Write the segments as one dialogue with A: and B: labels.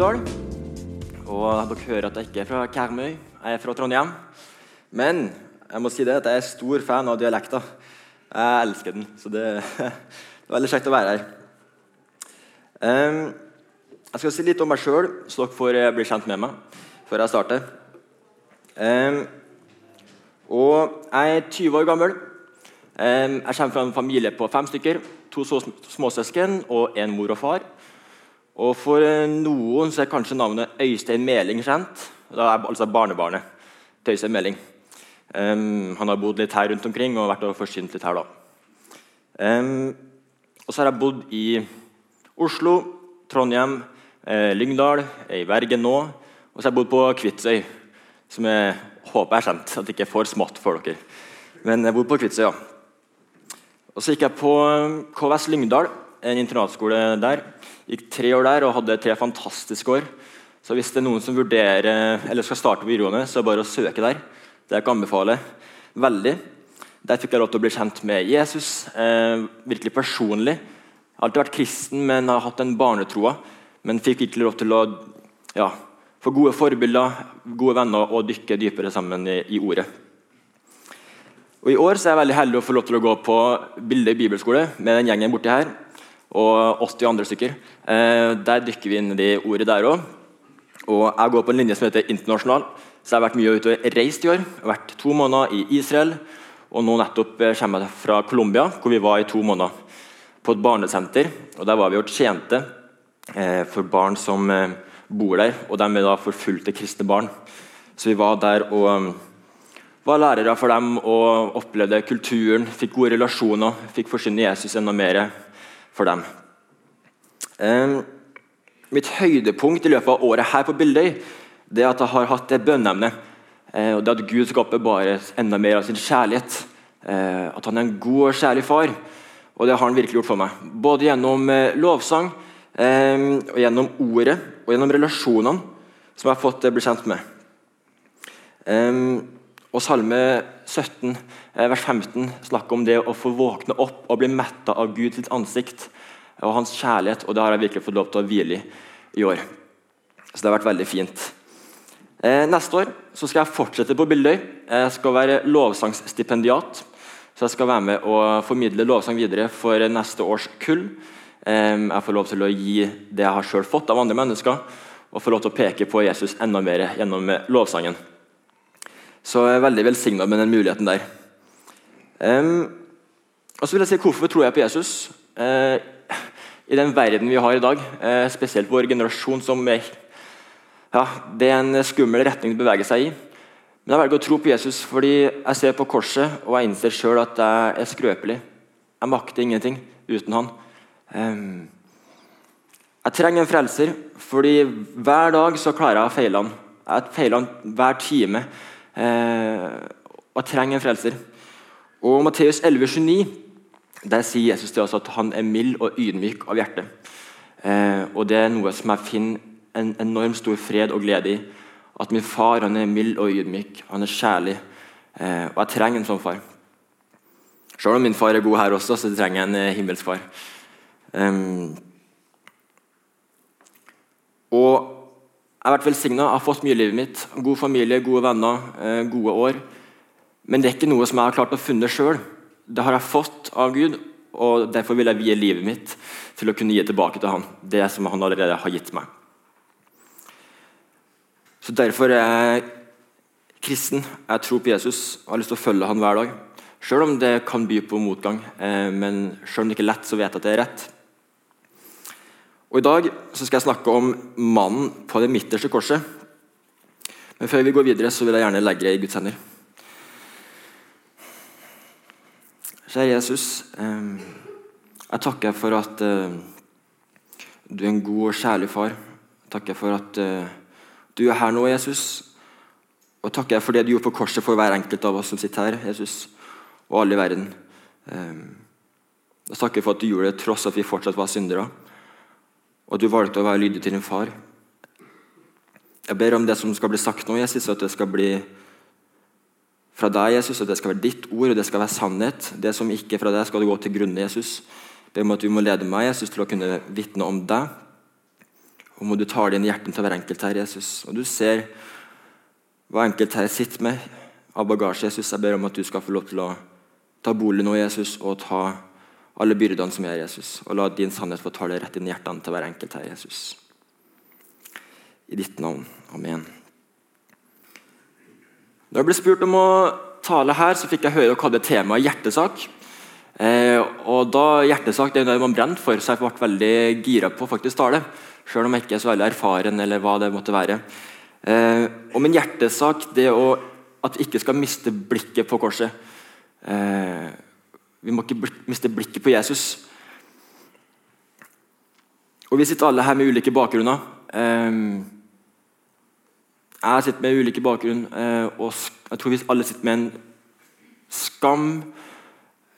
A: Lydal. Og dere hører at jeg ikke er fra Karmøy, jeg er fra Trondheim. Men jeg må si det at jeg er stor fan av dialekta. Jeg elsker den, så det, det er veldig kjekt å være her. Jeg skal si litt om meg sjøl, så dere får eh, bli kjent med meg før jeg starter. Og jeg er 20 år gammel. Jeg kommer fra en familie på fem stykker. To småsøsken og en mor og far. Og For eh, noen så er kanskje navnet Øystein Meling kjent. Da er altså barnebarnet til Øystein Meling. Um, han har bodd litt her rundt omkring og vært og forsynt litt her. da. Um, og så har jeg bodd i Oslo, Trondheim, eh, Lyngdal, i Bergen nå. Og så har jeg bodd på Kvitsøy, som jeg håper er kjent. At det ikke er for smått for dere. Men jeg bor på Kvitsøy, ja. Og Så gikk jeg på eh, KVS Lyngdal, en internatskole der. Gikk tre år der og hadde tre fantastiske år. Så hvis det er noen som vurderer eller skal starte på videregående, så er det bare å søke der. Det jeg kan anbefale veldig. Der fikk jeg lov til å bli kjent med Jesus eh, virkelig personlig. Jeg har alltid vært kristen, men har hatt den barnetroa. Men fikk virkelig lov til å ja, få gode forbilder, gode venner og dykke dypere sammen i, i ordet. Og I år er jeg veldig heldig å få lov til å gå på Bilde bibelskole med den gjengen borti her. Og 80 andre stykker. Eh, der dykker vi inn i de ordet der òg. Og jeg går på en linje som heter internasjonal. Så jeg har vært mye ute og reist i år. Jeg har vært to måneder i Israel. Og nå nettopp eh, kommer jeg fra Colombia, hvor vi var i to måneder. På et barnesenter. Og Der var vi og tjente eh, for barn som bor der. Og de er da forfulgte kristne barn. Så vi var der og var lærere for dem og opplevde kulturen, fikk gode relasjoner, fikk forsyne Jesus enda mer for dem. Eh, mitt høydepunkt i løpet av året her på Bildøy det er at jeg har hatt det bønneemnet. Eh, og det at Gud skal oppbevare enda mer av sin kjærlighet. Eh, at han er en god og kjærlig far. Og det har han virkelig gjort for meg. Både gjennom eh, lovsang, og gjennom ordet og gjennom relasjonene som jeg har fått bli kjent med. Eh, og Salme 17, eh, vers 15 snakker om det å få våkne opp og bli metta av Guds ansikt og hans kjærlighet. og Det har jeg virkelig fått lov til å hvile i i år. Så det har vært veldig fint. Eh, neste år skal jeg fortsette på Bildøy. Jeg skal være lovsangsstipendiat. Så jeg skal være med og formidle lovsang videre for neste års kull. Eh, jeg får lov til å gi det jeg har selv fått av andre mennesker, og får lov til å peke på Jesus enda mer gjennom lovsangen. Så jeg er veldig velsigna med den muligheten der. Um, og så vil jeg si Hvorfor tror jeg på Jesus? Uh, I den verden vi har i dag, uh, spesielt vår generasjon, som er, ja, det er en skummel retning å bevege seg i. Men jeg velger å tro på Jesus fordi jeg ser på korset og jeg innser sjøl at jeg er skrøpelig. Jeg makter ingenting uten han. Um, jeg trenger en frelser, fordi hver dag så klarer jeg å feile han. Jeg feiler hver time og trenger en frelser. Og Matteus 11,29 der sier Jesus til oss at han er mild og ydmyk av hjerte. Eh, og Det er noe som jeg finner en enormt stor fred og glede i. At min far han er mild og ydmyk, han er kjærlig. Eh, og jeg trenger en sånn far. Selv om min far er god her også, så trenger jeg en eh, himmelsk far. Og jeg har vært velsigna, har fått mye i livet mitt. God familie, gode venner, eh, gode år. Men det er ikke noe som jeg har klart å funne sjøl. Det har jeg fått av Gud, og derfor vil jeg vie livet mitt til å kunne gi tilbake til Han det som Han allerede har gitt meg. Så Derfor er jeg kristen. Jeg tror på Jesus og har lyst til å følge han hver dag. Sjøl om det kan by på motgang, eh, men sjøl om det ikke er lett, så vet jeg at det er rett. Og I dag så skal jeg snakke om mannen på det midterste korset. Men før vi går videre, så vil jeg gjerne legge det i Guds hender. Kjære Jesus, jeg takker for at du er en god og kjærlig far. Jeg takker for at du er her nå, Jesus. Og takker jeg for det du gjorde på korset for hver enkelt av oss som sitter her, Jesus, og alle i verden. Jeg takker for at du gjorde det tross at vi fortsatt var syndere og du valgte å være lydig til din far. Jeg ber om det som skal bli sagt nå, Jesus, at det skal bli fra deg, Jesus, at det skal være ditt ord, og det skal være sannhet. Det som ikke er fra deg, skal du gå til grunne, Jesus. Jeg ber om at du må lede meg Jesus, til å kunne vitne om deg, Og må du tale inn hjertet til hver enkelt her, Jesus. Og du ser hva enkelt her sitter med av bagasje, Jesus. Jeg ber om at du skal få lov til å ta bolig nå, Jesus, og ta alle byrdene som er, Jesus. Og la din sannhet få tale rett inn i hjertene til hver enkelt her, Jesus. I ditt navn. Amen. Da jeg ble spurt om å tale her, så fikk jeg høre dere hadde temaet hjertesak. Eh, og da Hjertesak det er noe man brenner for, så jeg ble veldig gira på å faktisk tale. Selv om jeg ikke er så veldig erfaren, eller hva det måtte være. Eh, og min hjertesak det å, at vi ikke skal miste blikket på korset. Eh, vi må ikke miste blikket på Jesus. Og Vi sitter alle her med ulike bakgrunner. Eh, jeg sitter med ulike bakgrunn, eh, og jeg tror vi alle sitter med en skam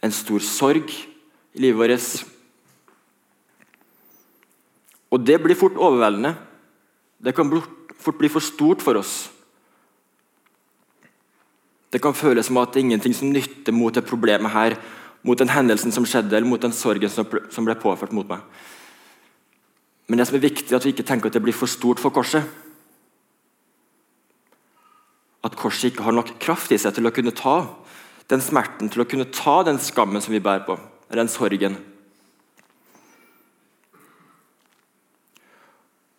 A: en stor sorg i livet vårt. Og det blir fort overveldende. Det kan fort bli for stort for oss. Det kan føles som at det er ingenting som nytter mot det problemet her, mot den hendelsen som skjedde, eller mot den sorgen som ble påført mot meg. Men det som er viktig, er at vi ikke tenker at det blir for stort for korset. At korset ikke har nok kraft i seg til å kunne ta den smerten, til å kunne ta den skammen som vi bærer på, eller den sorgen.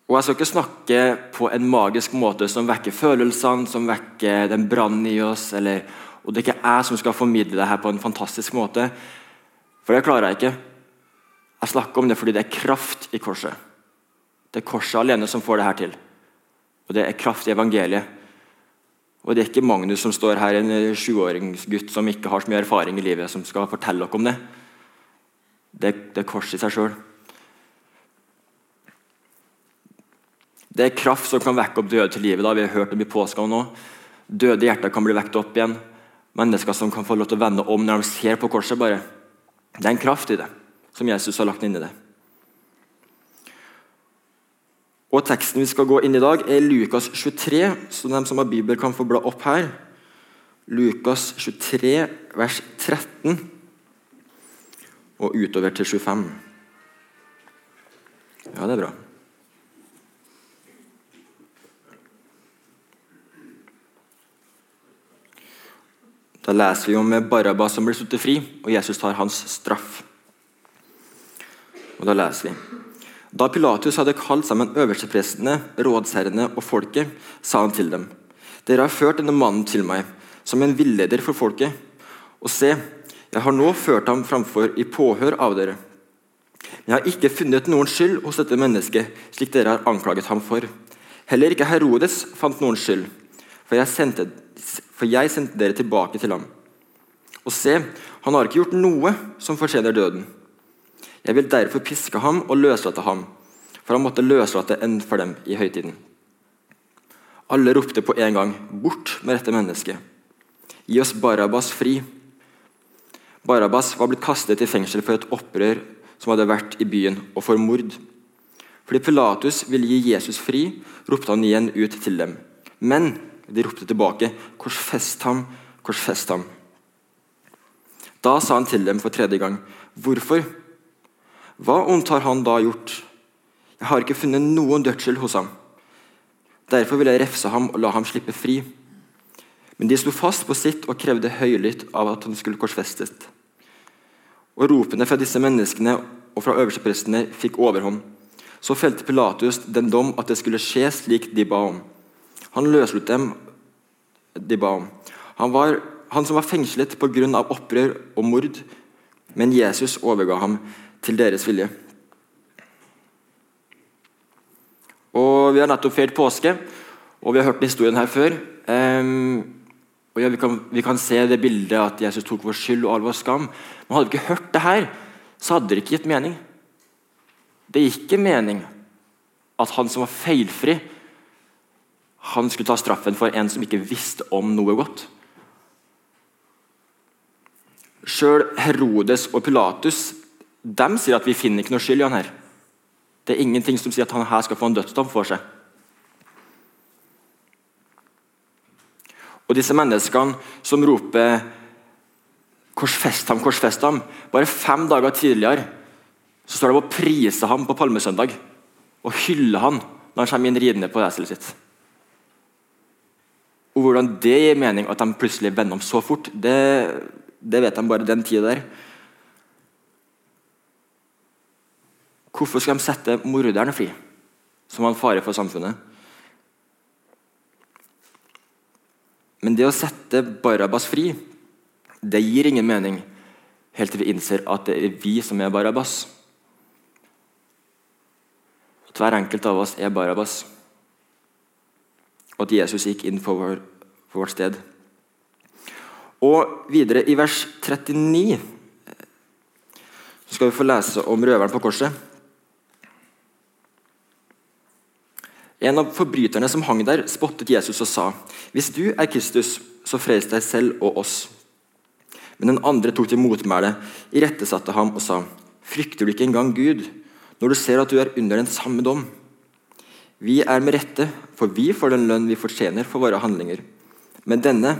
A: Og Jeg skal ikke snakke på en magisk måte som vekker følelsene, som vekker den brannen i oss. Eller, og Det er ikke jeg som skal formidle det her på en fantastisk måte, for det klarer jeg ikke. Jeg snakker om det fordi det er kraft i korset. Det er korset alene som får det her til. Og det er kraft i evangeliet. Og Det er ikke Magnus som står her, en sjuåringsgutt som ikke har så mye erfaring i livet, som skal fortelle dere om det. Det, det er kors i seg sjøl. Det er kraft som kan vekke opp døde til livet. da Vi har hørt om i påska nå. Døde hjerter kan bli vekket opp igjen. Mennesker som kan få lov til å vende om når de ser på korset. bare. Det er en kraft i det, som Jesus har lagt inn i det. Og Teksten vi skal gå inn i dag, er Lukas 23, så de som har Bibel, kan få bla opp her. Lukas 23, vers 13 og utover til 25. Ja, det er bra. Da leser vi om Barabba som blir satt fri, og Jesus tar hans straff. Og Da leser vi da Pilatus hadde kalt sammen øversteprestene, rådsherrene og folket, sa han til dem.: Dere har ført denne mannen til meg som en villeder for folket. Og se, jeg har nå ført ham framfor i påhør av dere. Men jeg har ikke funnet noen skyld hos dette mennesket, slik dere har anklaget ham for. Heller ikke Herodes fant noen skyld, for jeg sendte, for jeg sendte dere tilbake til ham. Og se, han har ikke gjort noe som fortjener døden. Jeg vil derfor piske ham og løslate ham, for han måtte løslate en for dem i høytiden. Alle ropte på en gang, 'Bort med dette mennesket!' Gi oss Barabas fri. Barabas var blitt kastet i fengsel for et opprør som hadde vært i byen, og for mord. Fordi Pilatus ville gi Jesus fri, ropte han igjen ut til dem. Men de ropte tilbake, 'Korsfest ham! Korsfest ham!' Da sa han til dem for tredje gang, 'Hvorfor hva ondt har han da gjort? Jeg har ikke funnet noen dødsskyld hos ham. Derfor vil jeg refse ham og la ham slippe fri. Men de sto fast på sitt og krevde høylytt av at han skulle korsfestes. Og Ropene fra disse menneskene og fra øversteprestene fikk overhånd. Så felte Pilatus den dom at det skulle skje slik de ba om. Han løslot dem de ba om. Han, var, han som var fengslet pga. opprør og mord, men Jesus overga ham til deres vilje. Og Vi har nettopp feiret påske, og vi har hørt historien her før. Um, og ja, vi, kan, vi, kan, se det bildet at Jesus tok vår skyld og all vår skam. Men hadde vi ikke hørt det her, så hadde det ikke gitt mening. Det gikk ikke mening at han som var feilfri, han skulle ta straffen for en som ikke visste om noe godt. Sjøl Herodes og Pilatus de sier at vi finner ikke noe skyld i han her. Det er ingenting som sier at han her skal få en dødsdom for seg. Og disse menneskene som roper 'korsfest ham, korsfest ham', bare fem dager tidligere så står de og priser ham på palmesøndag og hyller han når han kommer inn ridende på eselet sitt. Og Hvordan det gir mening at de plutselig vender om så fort, det, det vet de bare den tida der. Hvorfor skal de sette morderen fri, som var en fare for samfunnet? Men det å sette Barabas fri, det gir ingen mening helt til vi innser at det er vi som er Barabas. At hver enkelt av oss er Barabas. Og at Jesus gikk inn for, vår, for vårt sted. Og videre i vers 39 så skal vi få lese om røveren på korset. En av forbryterne som hang der, spottet Jesus og sa, 'Hvis du er Kristus, så frels deg selv og oss.' Men den andre tok til motmæle, irettesatte ham og sa, 'Frykter du ikke engang Gud, når du ser at du er under den samme dom?' Vi er med rette, for vi får den lønn vi fortjener for våre handlinger. Men denne,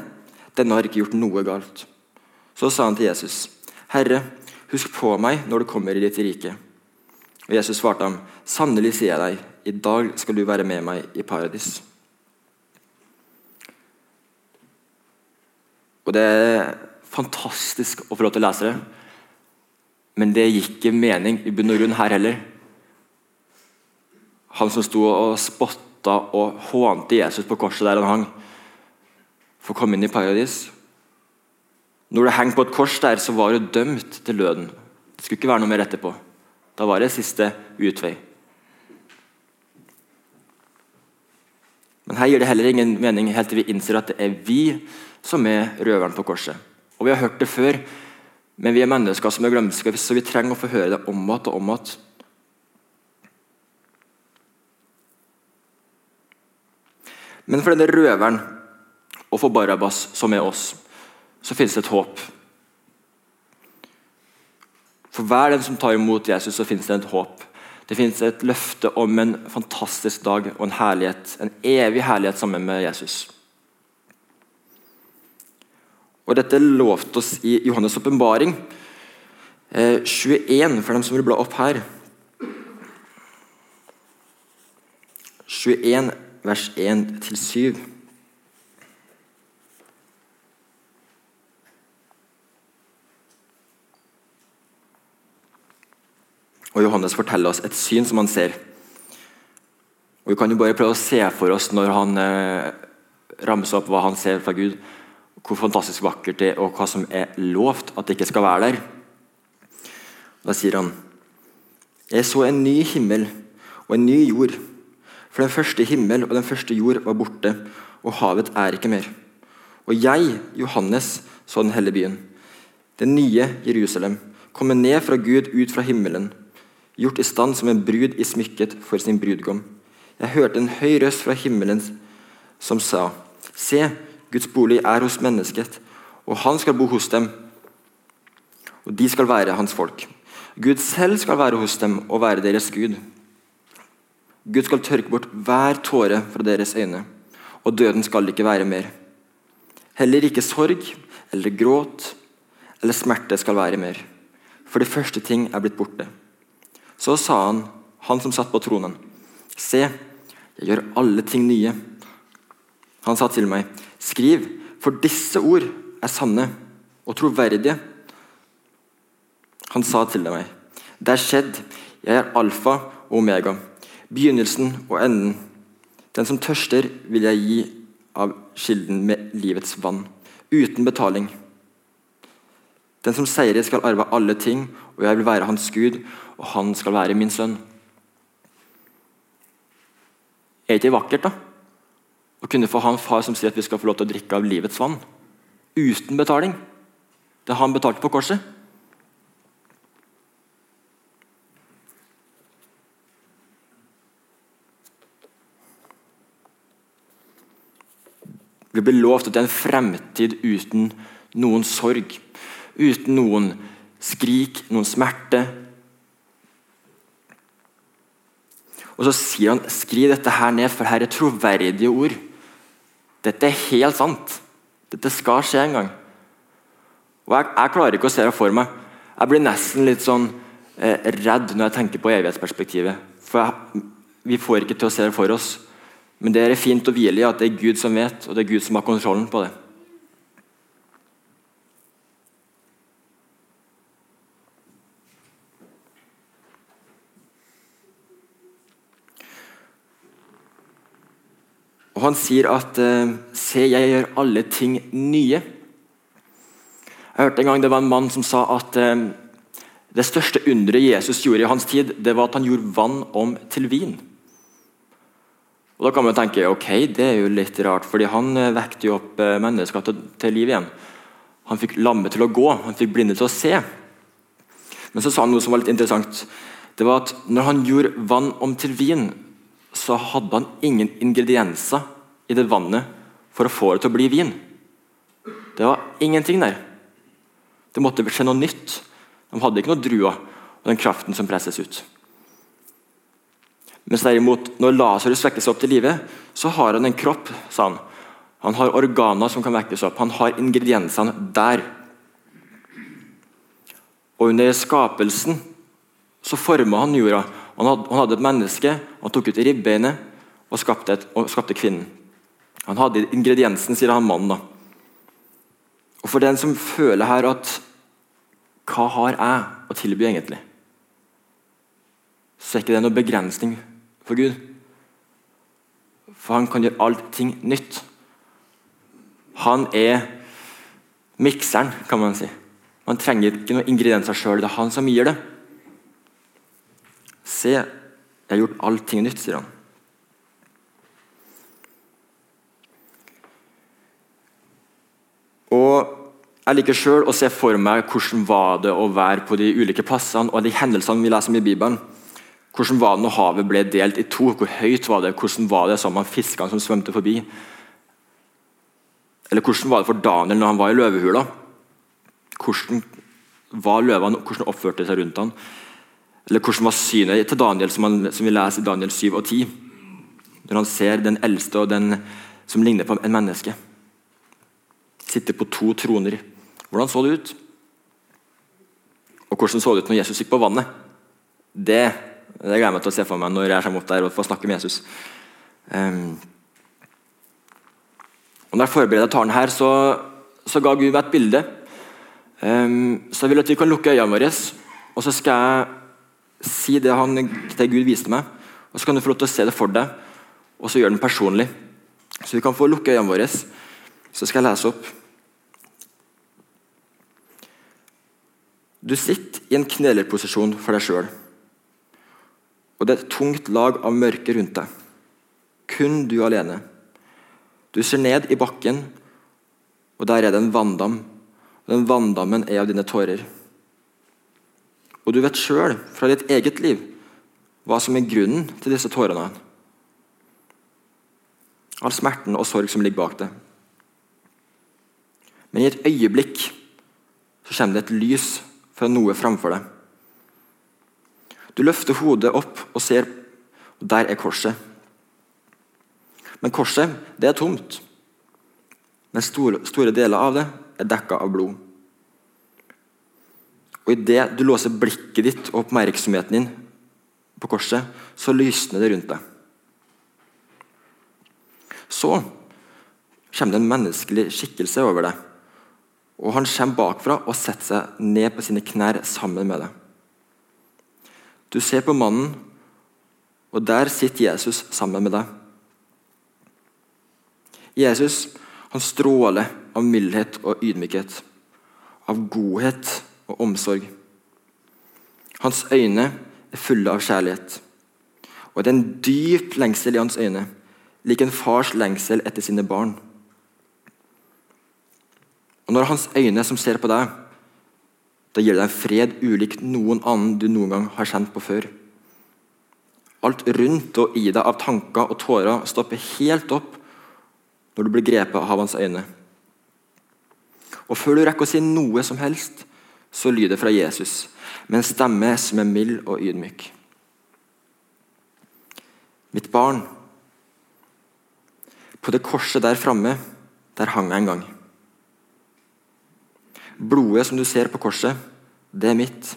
A: denne har ikke gjort noe galt. Så sa han til Jesus, 'Herre, husk på meg når du kommer i ditt rike.' Og Jesus svarte ham, 'Sannelig sier jeg deg, i dag skal du være med meg i paradis.' Og Det er fantastisk å få lov til å lese det, men det gikk ikke mening i bunn og grunn her heller. Han som sto og spotta og hånte Jesus på korset der han hang, for å komme inn i paradis. Når det henger på et kors der, så var du dømt til døden. Det skulle ikke være noe mer etterpå. Da var det siste utvei. Men her gir det heller ingen mening helt til vi innser at det er vi som er røveren på korset. Og Vi har hørt det før, men vi er mennesker som er glemske, så vi trenger å få høre det om igjen og om igjen. Men for denne røveren og for Barabas, som er oss, så finnes det et håp. For hver den som tar imot Jesus, så finnes det et håp. Det finnes et løfte om en fantastisk dag og en herlighet, en evig herlighet sammen med Jesus. Og Dette lovte oss i Johannes' åpenbaring eh, 21, for dem som vil bla opp her. 21, vers 1-7. Og Johannes forteller oss et syn som han ser. Og Vi kan jo bare prøve å se for oss når han eh, ramser opp hva han ser fra Gud, hvor fantastisk vakkert det er, og hva som er lovt at det ikke skal være der. Da sier han Jeg så en ny himmel og en ny jord. For den første himmel og den første jord var borte, og havet er ikke mer. Og jeg, Johannes, så den hellige byen, den nye Jerusalem, komme ned fra Gud ut fra himmelen gjort i stand som en brud i smykket for sin brudgom. Jeg hørte en høy røst fra himmelen som sa:" Se, Guds bolig er hos mennesket, og han skal bo hos dem. Og de skal være hans folk. Gud selv skal være hos dem og være deres Gud. Gud skal tørke bort hver tåre fra deres øyne, og døden skal ikke være mer. Heller ikke sorg eller gråt eller smerte skal være mer, for de første ting er blitt borte. Så sa han, han som satt på tronen, se, jeg gjør alle ting nye. Han sa til meg, skriv, for disse ord er sanne og troverdige. Han sa til meg, det er skjedd, jeg er alfa og omega, begynnelsen og enden. Den som tørster, vil jeg gi av kilden med livets vann, uten betaling. Den som seirer, skal arve alle ting, og jeg vil være hans Gud, og han skal være min sønn. Er det ikke vakkert, da? Å kunne få ha en far som sier at vi skal få lov til å drikke av livets vann. Uten betaling. Det har han betalt på korset. Blir lovt at det er en fremtid uten noen sorg, uten noen skrik, noen smerte, Og så sier han skriv dette her ned, for her er troverdige ord. Dette er helt sant. Dette skal skje en gang. Og jeg, jeg klarer ikke å se det for meg. Jeg blir nesten litt sånn eh, redd når jeg tenker på evighetsperspektivet. For jeg, Vi får ikke til å se det for oss. Men det er fint å hvile i at det er Gud som vet, og det er Gud som har kontrollen på det. Og Han sier at eh, 'se, jeg gjør alle ting nye'. Jeg hørte en gang det var en mann som sa at eh, det største underet Jesus gjorde i hans tid, det var at han gjorde vann om til vin. Og Da kan man tenke ok, det er jo litt rart, fordi han eh, vekte jo opp mennesker til, til liv igjen. Han fikk lamme til å gå, han fikk blinde til å se. Men så sa han noe som var litt interessant. Det var at Når han gjorde vann om til vin, så hadde han ingen ingredienser i det vannet for å få det til å bli vin. Det var ingenting der. Det måtte skje noe nytt. De hadde ikke noe druer og den kraften som presses ut. Mens derimot, når Lasarus vekkes opp til live, så har han en kropp. sa Han Han har organer som kan vekkes opp. Han har ingrediensene der. Og under skapelsen så forma han jorda han hadde, han hadde, et menneske, han tok ut ribbeinet og skapte, et, og skapte kvinnen. Han hadde ingrediensen, sier han mannen. da. Og For den som føler her at Hva har jeg å tilby, egentlig? Så er ikke det noen begrensning for Gud. For han kan gjøre allting nytt. Han er mikseren, kan man si. Man trenger ikke noen ingredienser sjøl, det er han som gir det. Se, jeg har gjort allting nytt, sier han. Og Jeg liker sjøl å se for meg hvordan var det å være på de ulike plassene og de hendelsene vi leser om i Bibelen. Hvordan var det når havet ble delt i to? Hvor høyt var det? Hvordan var det sammen med fiskene som svømte forbi? Eller hvordan var det for Daniel når han var i løvehula? Hvordan var løvene, hvordan oppførte de seg rundt han? Eller hvordan var synet til Daniel, som, han, som vi leser i Daniel 7 og 10? Når han ser den eldste og den som ligner på en menneske. Sitte på to troner. Hvordan så det ut? Og hvordan så det ut når Jesus gikk på vannet? Det, det gleder jeg meg til å se for meg når jeg kommer opp der og får snakke med Jesus. Um, og når jeg forbereder talen her, så, så, ga Gud meg et bilde. Um, så jeg vil at vi kan lukke øynene våre, og så skal jeg Si det, han, det Gud viste meg, og så kan du få lov til å se det for deg, og så gjøre den personlig. Så vi kan få lukke øynene våre. Så skal jeg lese opp. Du sitter i en knelerposisjon for deg sjøl. Og det er et tungt lag av mørke rundt deg. Kun du alene. Du ser ned i bakken, og der er det en vanndam. Den vanndammen er av dine tårer. Og du vet sjøl fra ditt eget liv hva som er grunnen til disse tårene. All smerten og sorg som ligger bak det. Men i et øyeblikk så kommer det et lys fra noe framfor deg. Du løfter hodet opp og ser, og der er korset. Men korset, det er tomt. Men store, store deler av det er dekka av blod. Og Idet du låser blikket ditt og oppmerksomheten din på korset, så lysner det rundt deg. Så kommer det en menneskelig skikkelse over deg. Og Han kommer bakfra og setter seg ned på sine knær sammen med deg. Du ser på mannen, og der sitter Jesus sammen med deg. Jesus han stråler av mildhet og ydmykhet, av godhet og omsorg. Hans øyne er fulle av kjærlighet. Og det er en dyp lengsel i hans øyne, lik en fars lengsel etter sine barn. Og Når hans øyne som ser på deg, da gir det deg fred ulikt noen annen du noen gang har kjent på før. Alt rundt og i deg av tanker og tårer stopper helt opp når du blir grepet av hans øyne. Og før du rekker å si noe som helst, så lyder det fra Jesus, med en stemme som er mild og ydmyk. Mitt barn, på det korset der framme, der hang jeg en gang. Blodet som du ser på korset, det er mitt.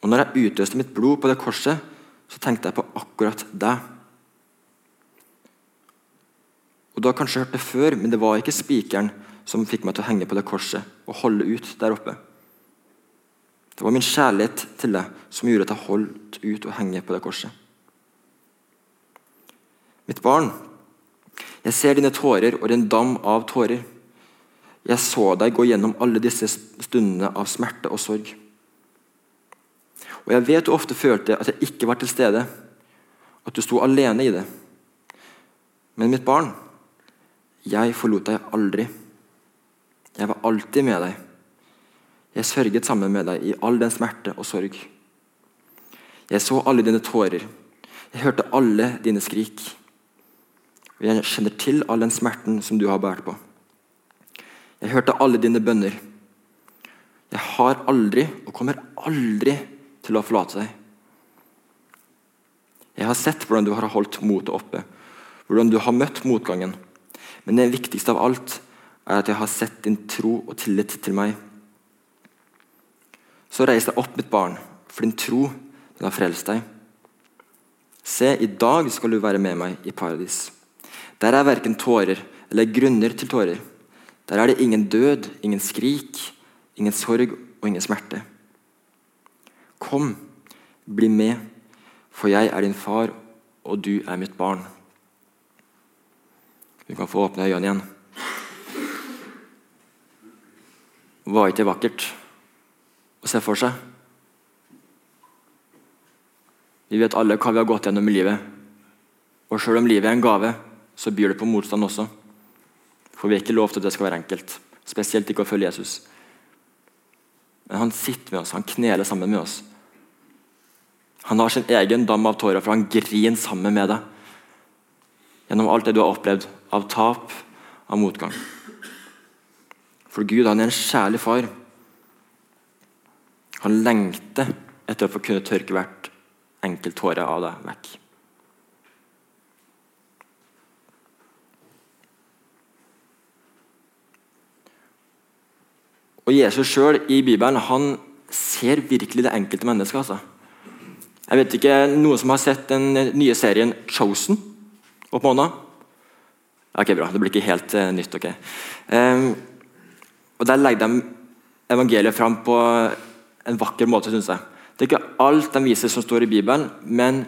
A: Og når jeg utøste mitt blod på det korset, så tenkte jeg på akkurat deg. Og Du har kanskje hørt det før, men det var ikke spikeren som fikk meg til å henge på det korset og holde ut der oppe. Det var min kjærlighet til deg som gjorde at jeg holdt ut og henge på det korset. Mitt barn, jeg ser dine tårer og din dam av tårer. Jeg så deg gå gjennom alle disse stundene av smerte og sorg. Og jeg vet du ofte følte at jeg ikke var til stede, at du sto alene i det. Men mitt barn, jeg forlot deg aldri. Jeg var alltid med deg. Jeg sørget sammen med deg i all den smerte og sorg. Jeg så alle dine tårer. Jeg hørte alle dine skrik. Og jeg kjenner til all den smerten som du har båret på. Jeg hørte alle dine bønner. Jeg har aldri, og kommer aldri til å forlate deg. Jeg har sett hvordan du har holdt motet oppe, hvordan du har møtt motgangen. Men det viktigste av alt er at jeg har sett din tro og tillit til meg. Så reis deg opp, mitt barn, for din tro den har frelst deg. Se, i dag skal du være med meg i paradis. Der er verken tårer eller grunner til tårer. Der er det ingen død, ingen skrik, ingen sorg og ingen smerte. Kom, bli med, for jeg er din far, og du er mitt barn. Du kan få åpne øynene igjen. Var ikke vakkert å se for seg? Vi vet alle hva vi har gått gjennom i livet. Og selv om livet er en gave, så byr det på motstand også. For vi er ikke lovt at det skal være enkelt. Spesielt ikke å følge Jesus. Men han sitter med oss, han kneler sammen med oss. Han har sin egen dam av tårer, for han griner sammen med deg. Gjennom alt det du har opplevd av tap, av motgang. For Gud han er en kjærlig far. Han lengter etter å få kunne tørke hvert enkelt tåre av deg vekk. Og Jesus sjøl i Bibelen han ser virkelig det enkelte mennesket. altså. Jeg vet ikke, Noen som har sett den nye serien Chosen opp måneden? Ok, bra. Det blir ikke helt uh, nytt. ok. Um, og Der legger de evangeliet fram på en vakker måte, syns jeg. Det er ikke alt de viser som står i Bibelen, men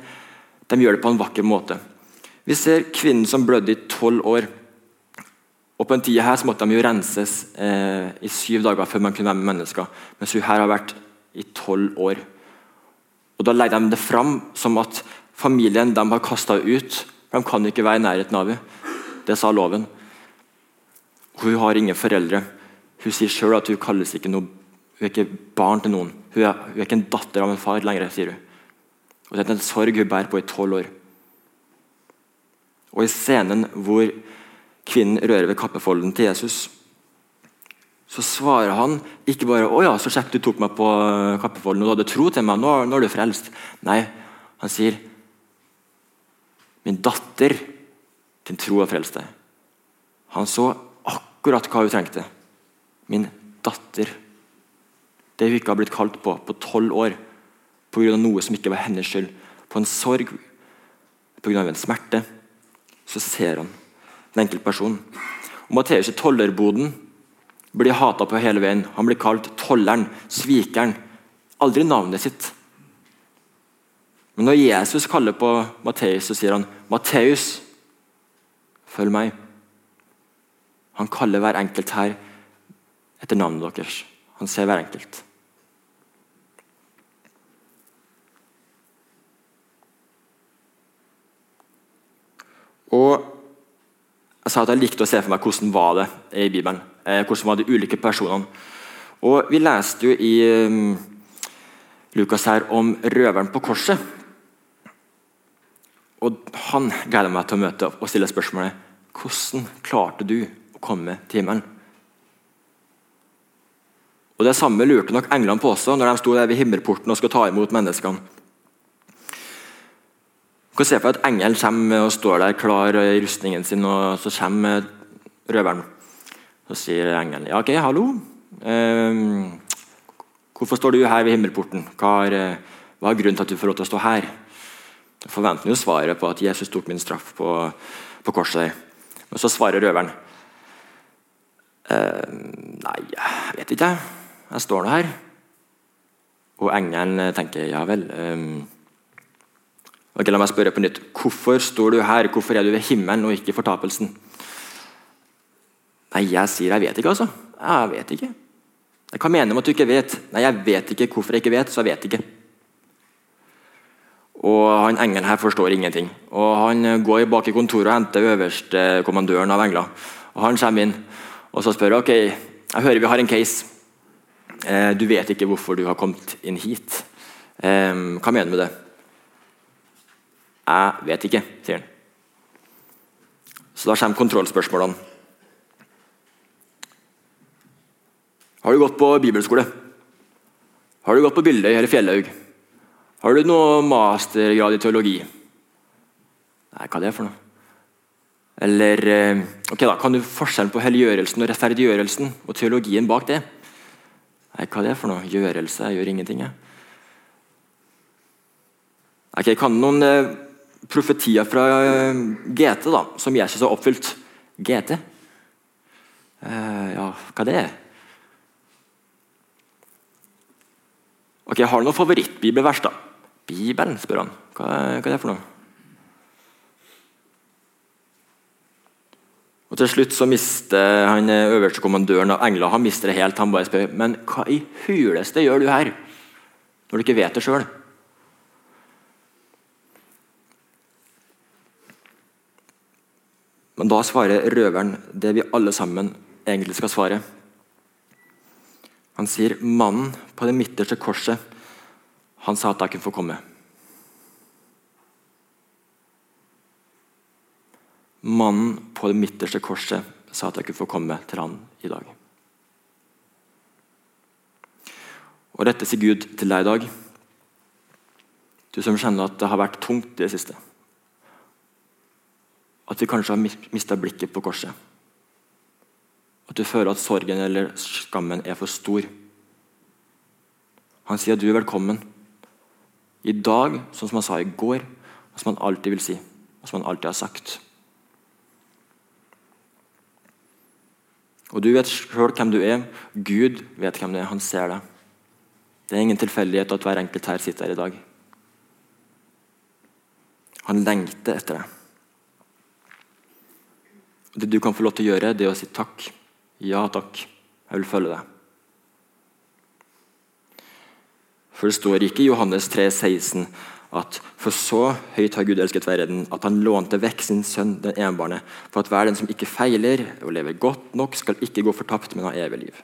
A: de gjør det på en vakker måte. Vi ser kvinnen som blødde i tolv år. Og På en tid her så måtte de jo renses eh, i syv dager før man kunne være med mennesker. Mens hun her har vært i tolv år. Og Da legger de det fram som at familien de har kasta ut, de kan ikke være i nærheten av henne. Det sa loven. Hun har ingen foreldre. Hun sier sjøl at hun kalles ikke noe, hun er ikke barn til noen. Hun er, hun er, ikke en datter av en far lenger, sier hun. Og Det er en sorg hun bærer på i tolv år. Og I scenen hvor kvinnen rører ved kappefolden til Jesus, så svarer han ikke bare 'Å ja, så kjekt du tok meg på eh, Kappefolden og du hadde tro til meg. Nå, nå er du frelst.' Nei, han sier 'Min datter, din tro har frelst deg'. Han så akkurat hva hun trengte. Min datter. Det hun ikke har blitt kalt på på tolv år pga. noe som ikke var hennes skyld. På en sorg, pga. en smerte. Så ser han den enkelte personen. Matteus i tollerboden blir hata på hele veien. Han blir kalt tolleren, svikeren. Aldri navnet sitt. Men når Jesus kaller på Matteus, så sier han 'Matteus, følg meg'. Han kaller hver enkelt her etter navnet deres. Han ser hver enkelt. Og sa at jeg likte å se for meg hvordan var det i Bibelen. Eh, hvordan var de ulike personene. Og Vi leste jo i um, Lukas her om røveren på korset. Og Han gleder meg til å møte og stille spørsmålet hvordan klarte du å komme til himmelen? Og Det samme lurte nok englene på også når de sto der ved himmelporten og skulle ta imot menneskene. Du se for at engelen kommer og står der klar i rustningen sin, og så kommer røveren. Så sier engelen ja, ok, hallo. Um, hvorfor står du her ved himmelporten? Hva er, hva er, grunnen til at du får lov til å stå her? Jeg forventer jo svaret på at Jesus tok min straff på, på korset. der. Men så svarer røveren. Eh, nei, jeg vet ikke. Jeg står nå her. Og engelen tenker ja vel. Um, ok, La meg spørre på nytt. Hvorfor står du her? Hvorfor er du ved himmelen og ikke fortapelsen? Nei, jeg sier jeg vet ikke, altså. Jeg vet ikke. Hva mener du med at du ikke vet? Nei, jeg vet ikke hvorfor jeg ikke vet, så jeg vet ikke. Og han engelen her forstår ingenting. Og Han går bak i kontoret og henter øverstkommandøren av engler. Og Han kommer inn og så spør ok, jeg hører vi har en case. Eh, du vet ikke hvorfor du har kommet inn hit. Eh, hva mener du med det? Jeg vet ikke, sier han. Så da kommer kontrollspørsmålene. Har du gått på bibelskole? Har du gått på Bildøy eller Fjellhaug? Har du noe mastergrad i teologi? Nei, hva er det for noe? Eller eh, ok da, Kan du forskjellen på helliggjørelsen og rettferdiggjørelsen og teologien bak det? Nei, hva er det for noe? Gjørelse? Jeg gjør ingenting, jeg. Ok, Kan noen eh, profetier fra eh, GT da, som Jesus har oppfylt? GT? Eh, ja, hva er det? Ok, Har du noe favorittbibelvers? da? Bibelen, spør han. Hva, hva er det for noe? Og Til slutt så mister han eh, øverste kommandøren av engler han mister det helt. Han bare spør men hva i huleste gjør du her, når du ikke vet det sjøl? Men da svarer røveren det vi alle sammen egentlig skal svare. Han sier mannen på det midterste korset han sa at jeg kunne få komme. Mannen på det midterste korset sa at jeg kunne få komme til han i dag. Og dette sier Gud til deg i dag. Du som kjenner at det har vært tungt i det siste. At du kanskje har mista blikket på korset. At du føler at sorgen eller skammen er for stor. Han sier at du er velkommen. I dag, sånn som han sa i går, og som han alltid vil si, og som han alltid har sagt. Og Du vet sjøl hvem du er. Gud vet hvem du er. Han ser deg. Det er ingen tilfeldighet at hver enkelt her sitter her i dag. Han lengter etter deg. Det du kan få lov til å gjøre, det er å si takk. Ja takk, jeg vil følge deg. For det står ikke i Johannes 3, 16 at for så høyt har Gud elsket verden, at han lånte vekk sin sønn, den enbårne, for at hver den som ikke feiler og lever godt nok, skal ikke gå fortapt, men ha evig liv.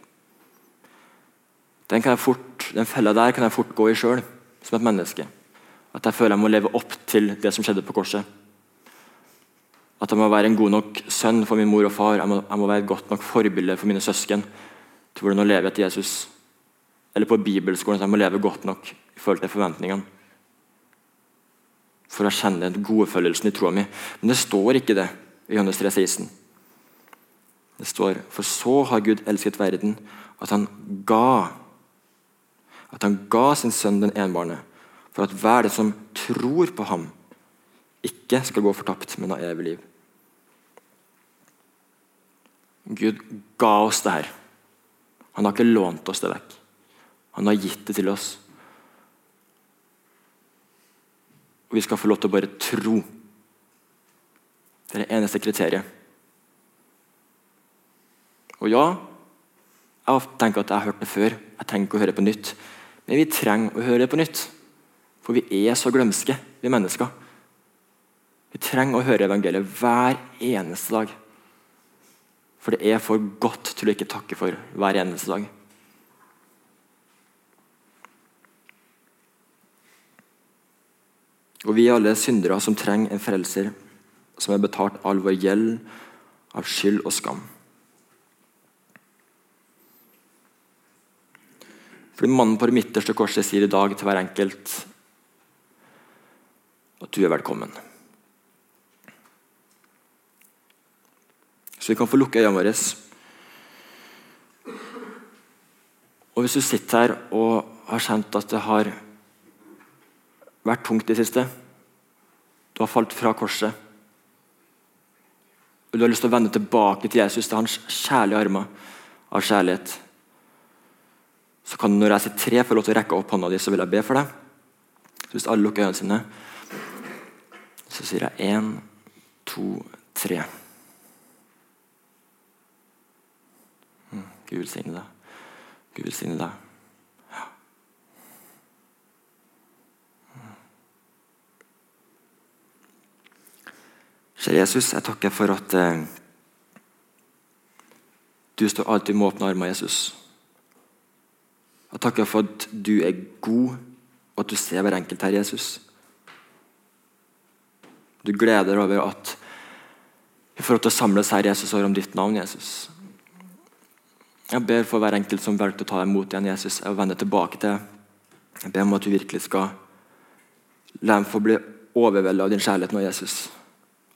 A: Den, fort, den fella der kan jeg fort gå i sjøl, som et menneske. At jeg føler jeg må leve opp til det som skjedde på korset. At jeg må være en god nok sønn for min mor og far. Jeg må, jeg må være et godt nok forbilde for mine søsken til hvordan å leve etter Jesus eller på bibelskolen, så jeg må leve godt nok i forhold til forventningene. For å kjenne den gode følelsen i troa mi. Men det står ikke det i Johannes 3, 16. Det står For så har Gud elsket verden, at han ga At han ga sin sønn den enbårne, for at hver den som tror på ham, ikke skal gå fortapt, men ha evig liv. Gud ga oss det her. Han har ikke lånt oss det vekk. Han har gitt det til oss. Og vi skal få lov til å bare tro. Det er det eneste kriteriet. Og ja, jeg tenker at jeg har hørt det før. Jeg trenger ikke å høre det på nytt. Men vi trenger å høre det på nytt. For vi er så glømske, vi mennesker. Vi trenger å høre evangeliet hver eneste dag. For det er for godt til å ikke takke for hver eneste dag. Og vi er alle syndere som trenger en frelser som har betalt all vår gjeld av skyld og skam. Fordi Mannen på det midterste korset sier i dag til hver enkelt at du er velkommen. Så vi kan få lukke øynene våre. Og Hvis du sitter her og har kjent at det har vært tungt i det siste. Du har falt fra korset. Og du har lyst til å vende tilbake til Jesus, til hans kjærlige armer av kjærlighet. Så kan du når jeg sier tre, få lov til å rekke opp hånda di, så vil jeg be for deg. Så hvis alle lukker øynene sine, så sier jeg én, to, tre. Gud velsigne deg. Gud velsigne deg. Kjære Jesus, jeg takker for at eh, du står alltid med åpne armer, Jesus. Jeg takker for at du er god, og at du ser hver enkelt her, Jesus. Du gleder over at vi får lov til å samles her Jesus, over om ditt navn, Jesus. Jeg ber for hver enkelt som valgte å ta imot igjen, Jesus. Jeg vende tilbake til Jeg ber om at du virkelig skal la dem få bli overveldet av din kjærlighet nå, Jesus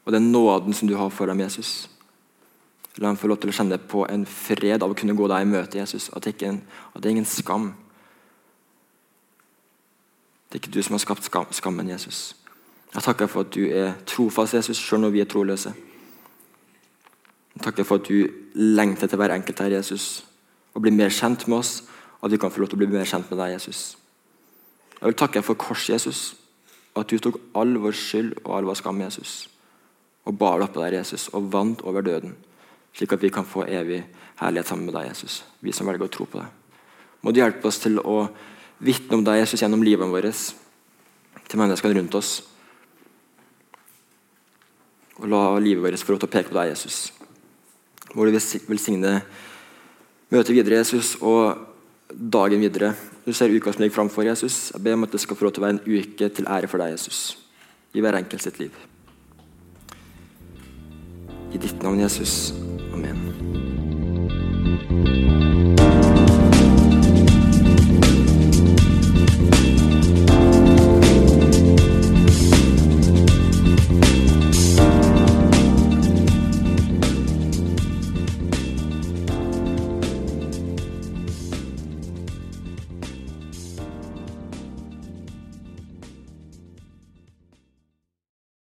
A: og den nåden som du har for dem, Jesus. La dem få lov til å kjenne på en fred av å kunne gå deg i møte, Jesus. At det, ikke at det er ingen skam. Det er ikke du som har skapt skam, skammen, Jesus. Jeg takker for at du er trofast, Jesus, selv når vi er troløse. Takker for at du lengter til hver enkelt her, Jesus, og blir mer kjent med oss. At vi kan få lov til å bli mer kjent med deg, Jesus. Jeg vil takke for kors, Jesus. At du tok all vår skyld og all vår skam, Jesus og bar det oppå deg, Jesus, og vant over døden, slik at vi kan få evig herlighet sammen med deg, Jesus, vi som velger å tro på deg. Må du hjelpe oss til å vitne om deg, Jesus, gjennom livet vårt, til menneskene rundt oss. Og la livet vårt få lov til å peke på deg, Jesus. Må du velsigne møtet videre, Jesus, og dagen videre. Du ser uka som ligger framfor Jesus. Jeg ber om at det skal få lov til å være en uke til ære for deg, Jesus, i hver enkelt sitt liv. I ditt navn, Jesus. Amen.